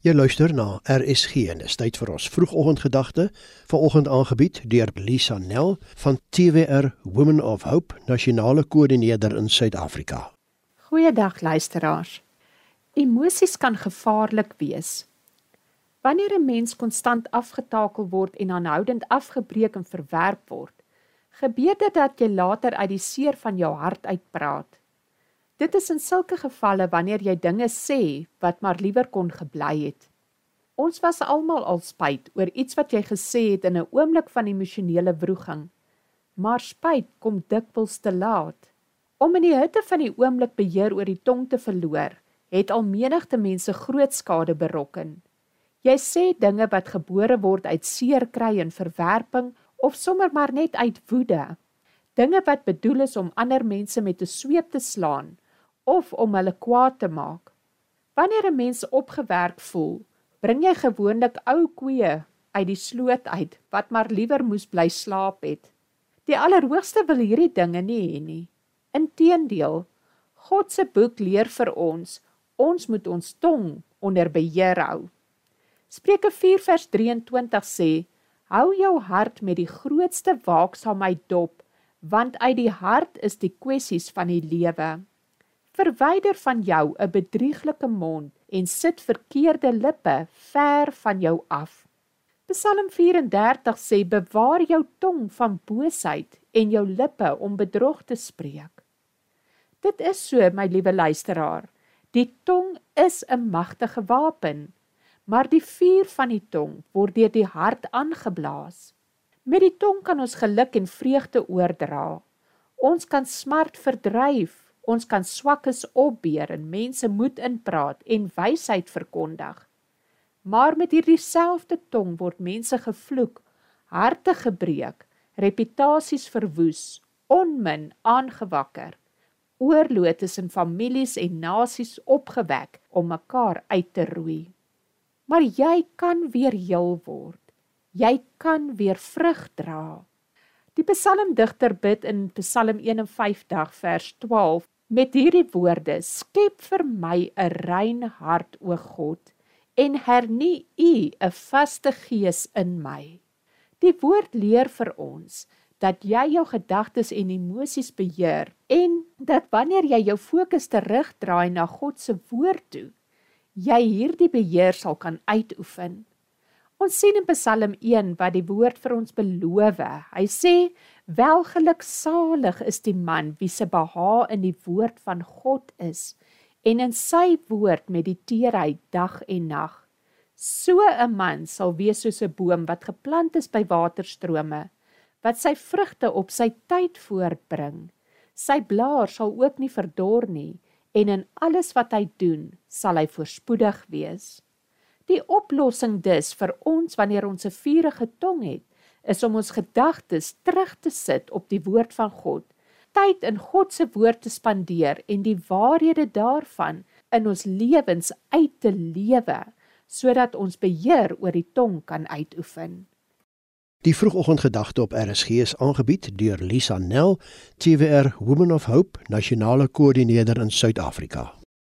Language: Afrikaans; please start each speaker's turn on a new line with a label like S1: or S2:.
S1: Jy luister na RSG en dis tyd vir ons vroegoggendgedagte, vanoggend aangebied deur Lisa Nel van TWR Women of Hope, nasionale koördineerder in Suid-Afrika.
S2: Goeiedag luisteraars. Emosies kan gevaarlik wees. Wanneer 'n mens konstant afgetakel word en aanhoudend afgebreek en verwerp word, gebeur dit dat jy later uit die seer van jou hart uitpraat. Dit is in sulke gevalle wanneer jy dinge sê wat maar liewer kon gebly het. Ons was almal al spyt oor iets wat jy gesê het in 'n oomblik van emosionele wroging. Maar spyt kom dikwels te laat. Om in die hitte van die oomblik beheer oor die tong te verloor, het al menigte mense groot skade berokken. Jy sê dinge wat gebore word uit seer kry en verwerping of sommer maar net uit woede. Dinge wat bedoel is om ander mense met 'n sweep te slaan of om hulle kwaad te maak. Wanneer 'n mens opgewerk voel, bring jy gewoonlik ou koeie uit die sloot uit wat maar liewer moes bly slaap het. Die allerhoogste wil hierdie dinge nie hê nie. Inteendeel, God se boek leer vir ons, ons moet ons tong onder beheer hou. Spreuke 4 vers 23 sê: Hou jou hart met die grootste waaksaamheid dop, want uit die hart is die kwessies van die lewe. Verwyder van jou 'n bedrieglike mond en sit verkeerde lippe ver van jou af. Psalm 34 sê bewaar jou tong van boosheid en jou lippe om bedrog te spreek. Dit is so my liewe luisteraar. Die tong is 'n magtige wapen, maar die vuur van die tong word deur die hart aangeblaas. Met die tong kan ons geluk en vreugde oordra. Ons kan smart verdryf Ons kan swakkes opbeer en mense moed inpraat en wysheid verkondig. Maar met hierdie selfde tong word mense gevloek, harte gebreek, reputasies verwoes, onmin aangewakker, oorloë tussen families en nasies opgewek om mekaar uit te roei. Maar jy kan weer heel word. Jy kan weer vrug dra. Die psalmdigter bid in Psalm 51 vers 12 met hierdie woorde: Skep vir my 'n rein hart, o God, en hernie U 'n vaste gees in my. Die woord leer vir ons dat jy jou gedagtes en emosies beheer en dat wanneer jy jou fokus terugdraai na God se woord toe, jy hierdie beheer sal kan uitoefen. Ons sien in Psalm 1 wat die woord vir ons beloof. Hy sê Welgeluksalig is die man wie se beha in die woord van God is en in sy woord mediteer dag en nag. So 'n man sal wees soos 'n boom wat geplant is by waterstrome, wat sy vrugte op sy tyd voortbring. Sy blaar sal ook nie verdor nie en in alles wat hy doen, sal hy voorspoedig wees. Die oplossing dus vir ons wanneer ons 'n vuurige tong het, is om ons gedagtes terug te sit op die woord van God, tyd in God se woord te spandeer en die waarhede daarvan in ons lewens uit te lewe sodat ons beheer oor die tong kan uitoefen.
S1: Die vroegoggendgedagte op RSG is aangebied deur Lisa Nel, TWR Women of Hope, nasionale koördineerder in Suid-Afrika.